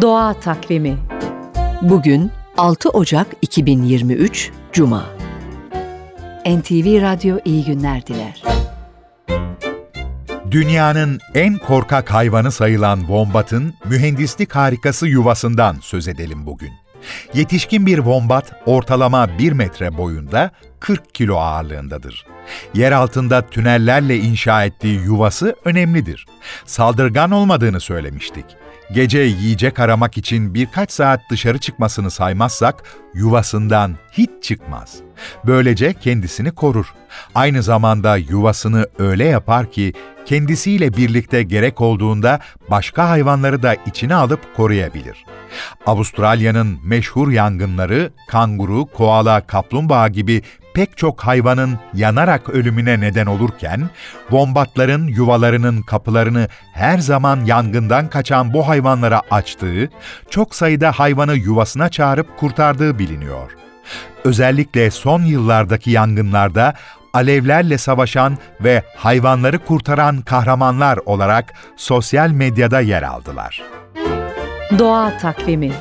Doğa Takvimi Bugün 6 Ocak 2023 Cuma NTV Radyo iyi günler diler. Dünyanın en korkak hayvanı sayılan wombatın mühendislik harikası yuvasından söz edelim bugün. Yetişkin bir wombat ortalama 1 metre boyunda 40 kilo ağırlığındadır. Yer altında tünellerle inşa ettiği yuvası önemlidir. Saldırgan olmadığını söylemiştik. Gece yiyecek aramak için birkaç saat dışarı çıkmasını saymazsak yuvasından hiç çıkmaz. Böylece kendisini korur. Aynı zamanda yuvasını öyle yapar ki kendisiyle birlikte gerek olduğunda başka hayvanları da içine alıp koruyabilir. Avustralya'nın meşhur yangınları kanguru, koala, kaplumbağa gibi pek çok hayvanın yanarak ölümüne neden olurken, bombatların yuvalarının kapılarını her zaman yangından kaçan bu hayvanlara açtığı, çok sayıda hayvanı yuvasına çağırıp kurtardığı biliniyor. Özellikle son yıllardaki yangınlarda alevlerle savaşan ve hayvanları kurtaran kahramanlar olarak sosyal medyada yer aldılar. Doğa Takvimi